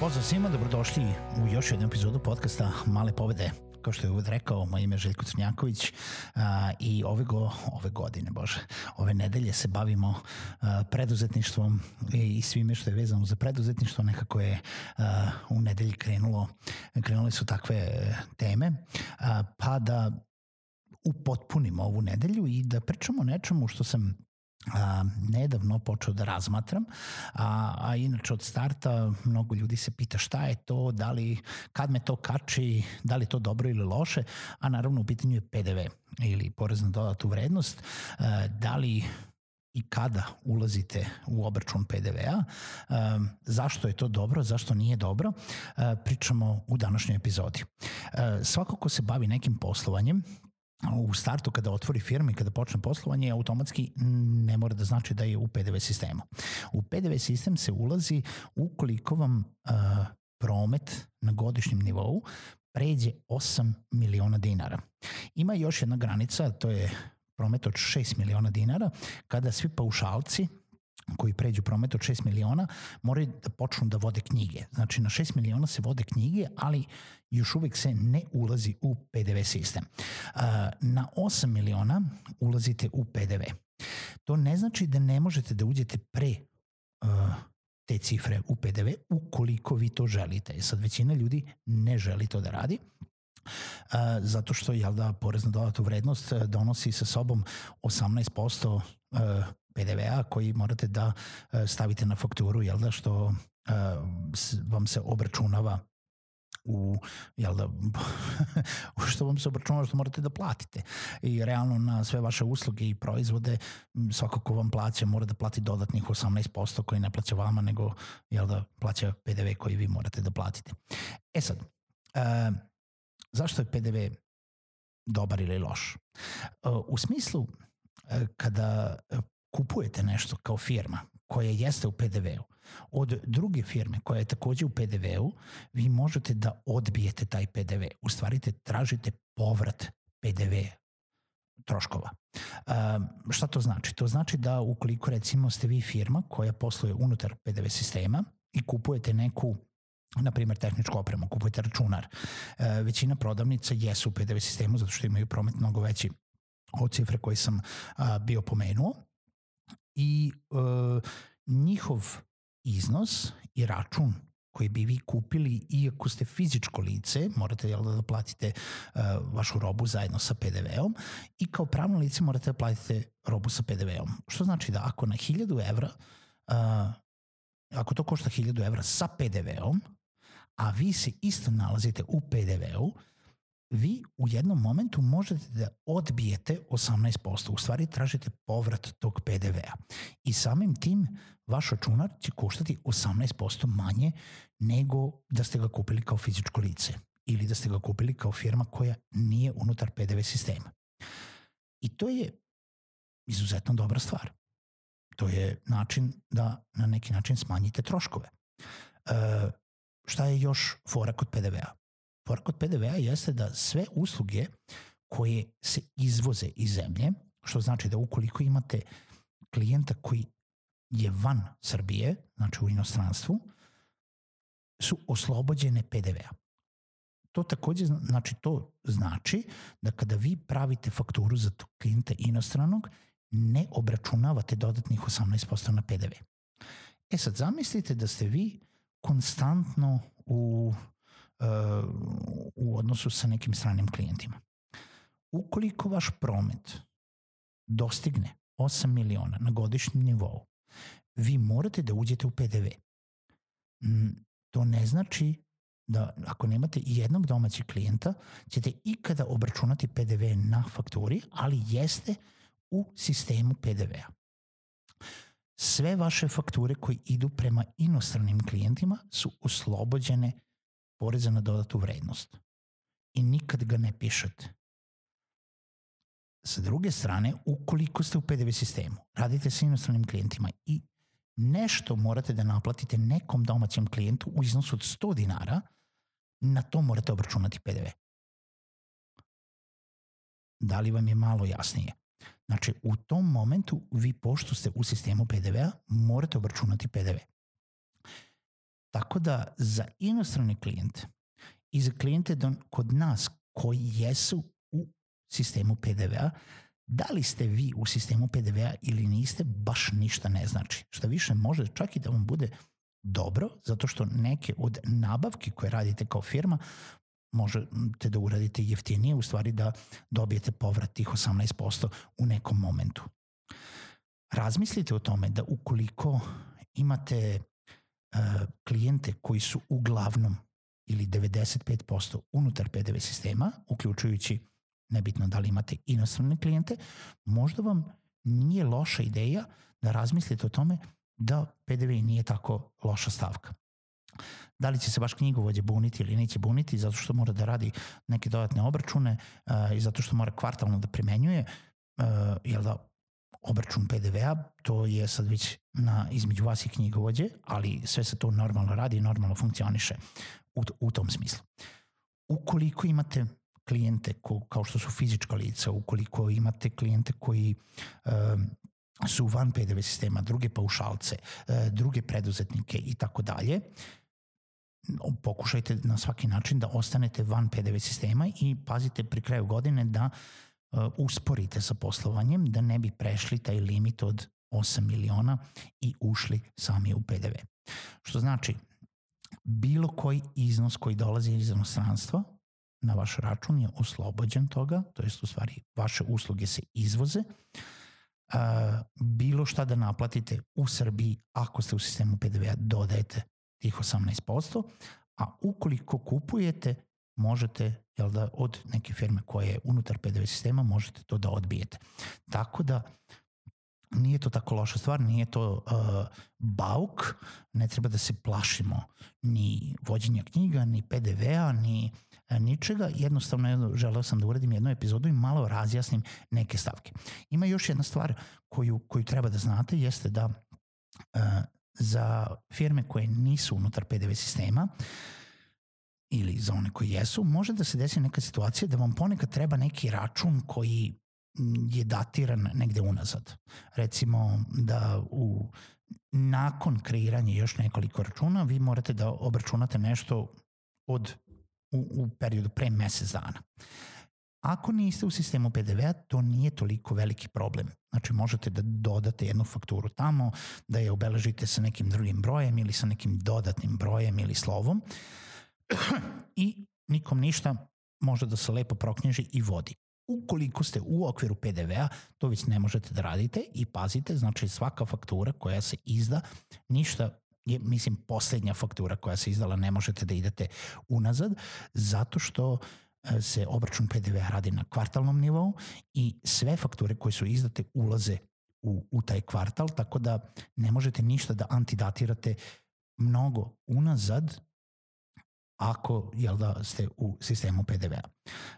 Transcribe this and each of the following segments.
Pozdrav svima, dobrodošli u još jednu epizodu podcasta Male pobede. Kao što je uvod rekao, moje ime je Željko Crnjaković a, i ove, go, ove godine, bože, ove nedelje se bavimo a, preduzetništvom i, i svime što je vezano za preduzetništvo. Nekako je a, u nedelji krenulo, krenule su takve teme, a, pa da upotpunimo ovu nedelju i da pričamo o nečemu što sam a, nedavno počeo da razmatram, a, a inače od starta mnogo ljudi se pita šta je to, da li, kad me to kači, da li to dobro ili loše, a naravno u pitanju je PDV ili porez na dodatu vrednost, a, da li i kada ulazite u obračun PDV-a, zašto je to dobro, zašto nije dobro, pričamo u današnjoj epizodi. Svako ko se bavi nekim poslovanjem, u startu kada otvori firma i kada počne poslovanje, automatski ne mora da znači da je u PDV sistemu. U PDV sistem se ulazi ukoliko vam uh, promet na godišnjem nivou pređe 8 miliona dinara. Ima još jedna granica, to je promet od 6 miliona dinara, kada svi paušalci koji pređu promet od 6 miliona moraju da počnu da vode knjige. Znači na 6 miliona se vode knjige, ali još uvek se ne ulazi u PDV sistem. Na 8 miliona ulazite u PDV. To ne znači da ne možete da uđete pre te cifre u PDV ukoliko vi to želite. E sad većina ljudi ne želi to da radi, zato što jel da porez na dodatu vrednost donosi sa sobom 18% uh, PDV-a koji morate da e, stavite na fakturu, jel da, što e, vam se obračunava u, jel da, što vam se obračunava što morate da platite. I realno na sve vaše usluge i proizvode svako ko vam plaća mora da plati dodatnih 18% koji ne plaća vama, nego jel da, plaća PDV koji vi morate da platite. E sad, e, zašto je PDV dobar ili loš? U smislu kada kupujete nešto kao firma koja jeste u PDV-u od druge firme koja je takođe u PDV-u, vi možete da odbijete taj PDV. U stvari te tražite povrat PDV troškova. Um, šta to znači? To znači da ukoliko recimo ste vi firma koja posluje unutar PDV sistema i kupujete neku na primjer tehničku opremu, kupujete računar. E, većina prodavnica jesu u PDV sistemu zato što imaju promet mnogo veći od cifre koje sam a, bio pomenuo i e, njihov iznos i račun koji bi vi kupili iako ste fizičko lice, morate jel, da platite uh, vašu robu zajedno sa PDV-om i kao pravno lice morate da platite robu sa PDV-om. Što znači da ako na 1000 evra, uh, ako to košta 1000 evra sa PDV-om, a vi se isto nalazite u PDV-u, vi u jednom momentu možete da odbijete 18%, u stvari tražite povrat tog PDV-a. I samim tim vaš računar će koštati 18% manje nego da ste ga kupili kao fizičko lice ili da ste ga kupili kao firma koja nije unutar PDV sistema. I to je izuzetno dobra stvar. To je način da na neki način smanjite troškove. E, šta je još fora kod PDV-a? Fora kod PDV-a jeste da sve usluge koje se izvoze iz zemlje, što znači da ukoliko imate klijenta koji je van Srbije, znači u inostranstvu, su oslobođene PDV-a. To takođe znači, to znači da kada vi pravite fakturu za tog klijenta inostranog, ne obračunavate dodatnih 18% na PDV. E sad, zamislite da ste vi konstantno u u odnosu sa nekim stranim klijentima. Ukoliko vaš promet dostigne 8 miliona na godišnjem nivou, vi morate da uđete u PDV. To ne znači da ako nemate jednog domaćeg klijenta, ćete ikada obračunati PDV na fakturi, ali jeste u sistemu PDV-a. Sve vaše fakture koji idu prema inostranim klijentima su oslobođene poreza na dodatu vrednost. I nikad ga ne pišete. Sa druge strane, ukoliko ste u PDV sistemu, radite sa inostranim klijentima i nešto morate da naplatite nekom domaćem klijentu u iznosu od 100 dinara, na to morate obračunati PDV. Da li vam je malo jasnije? Znači, u tom momentu vi, pošto ste u sistemu PDV-a, morate obračunati PDV. Tako da za inostrane klijente i za klijente kod nas koji jesu u sistemu PDV-a, da li ste vi u sistemu PDV-a ili niste, baš ništa ne znači. Šta više, može čak i da vam bude dobro, zato što neke od nabavki koje radite kao firma možete da uradite jeftinije, u stvari da dobijete povrat tih 18% u nekom momentu. Razmislite o tome da ukoliko imate klijente koji su uglavnom ili 95% unutar PDV sistema, uključujući nebitno da li imate inostrane klijente, možda vam nije loša ideja da razmislite o tome da PDV nije tako loša stavka. Da li će se baš knjigovođe buniti ili neće buniti zato što mora da radi neke dodatne obračune uh, i zato što mora kvartalno da primenjuje, uh, jel da obračun PDV-a, to je sad već na, između vas i knjigovođe, ali sve se to normalno radi i normalno funkcioniše u, u tom smislu. Ukoliko imate klijente ko, kao što su fizička lica, ukoliko imate klijente koji um, su van PDV sistema, druge paušalce, e, druge preduzetnike i tako dalje, pokušajte na svaki način da ostanete van PDV sistema i pazite pri kraju godine da e, usporite sa poslovanjem, da ne bi prešli taj limit od 8 miliona i ušli sami u PDV. Što znači, bilo koji iznos koji dolazi iz inostranstva na vaš račun je oslobođen toga, to jest u stvari vaše usluge se izvoze, bilo šta da naplatite u Srbiji ako ste u sistemu PDV-a dodajete tih 18%, a ukoliko kupujete možete jel da, od neke firme koje je unutar PDV sistema možete to da odbijete. Tako da nije to tako loša stvar, nije to uh, bauk, ne treba da se plašimo ni vođenja knjiga, ni PDV-a, ni E, ničega, jednostavno jedno, želeo sam da uradim jednu epizodu i malo razjasnim neke stavke. Ima još jedna stvar koju, koju treba da znate, jeste da uh, za firme koje nisu unutar PDV sistema, ili za one koji jesu, može da se desi neka situacija da vam ponekad treba neki račun koji je datiran negde unazad. Recimo da u nakon kreiranja još nekoliko računa vi morate da obračunate nešto od u, u periodu pre mesec dana. Ako niste u sistemu PDV-a, to nije toliko veliki problem. Znači možete da dodate jednu fakturu tamo, da je obeležite sa nekim drugim brojem ili sa nekim dodatnim brojem ili slovom i nikom ništa može da se lepo proknježi i vodi. Ukoliko ste u okviru PDV-a, to već ne možete da radite i pazite, znači svaka faktura koja se izda, ništa je, mislim, poslednja faktura koja se izdala, ne možete da idete unazad, zato što e, se obračun PDV-a radi na kvartalnom nivou i sve fakture koje su izdate ulaze u, u taj kvartal, tako da ne možete ništa da antidatirate mnogo unazad ako jel da ste u sistemu PDV-a.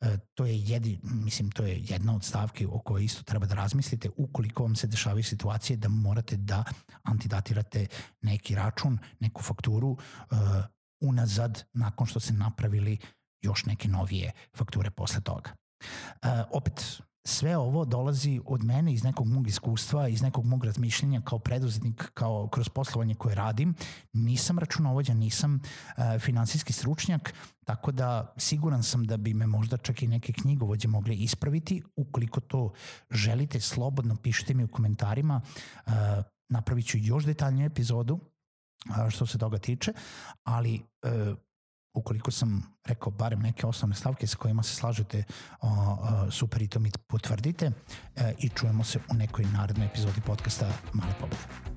E, to je jedi, mislim to je jedna od stavki o kojoj isto treba da razmislite ukoliko vam se dešavaju situacije da morate da antidatirate neki račun, neku fakturu uh, unazad nakon što ste napravili još neke novije fakture posle toga. Uh, opet, sve ovo dolazi od mene iz nekog mog iskustva, iz nekog mog razmišljenja kao preduzetnik, kao kroz poslovanje koje radim. Nisam računovođa, nisam uh, finansijski stručnjak, tako da siguran sam da bi me možda čak i neke knjigovođe mogli ispraviti. Ukoliko to želite, slobodno pišite mi u komentarima. Uh, napravit ću još detaljniju epizodu što se toga tiče, ali uh, ukoliko sam rekao barem neke osnovne stavke sa kojima se slažete, o, o, super i to mi potvrdite e, i čujemo se u nekoj narednoj epizodi podcasta Male pobede.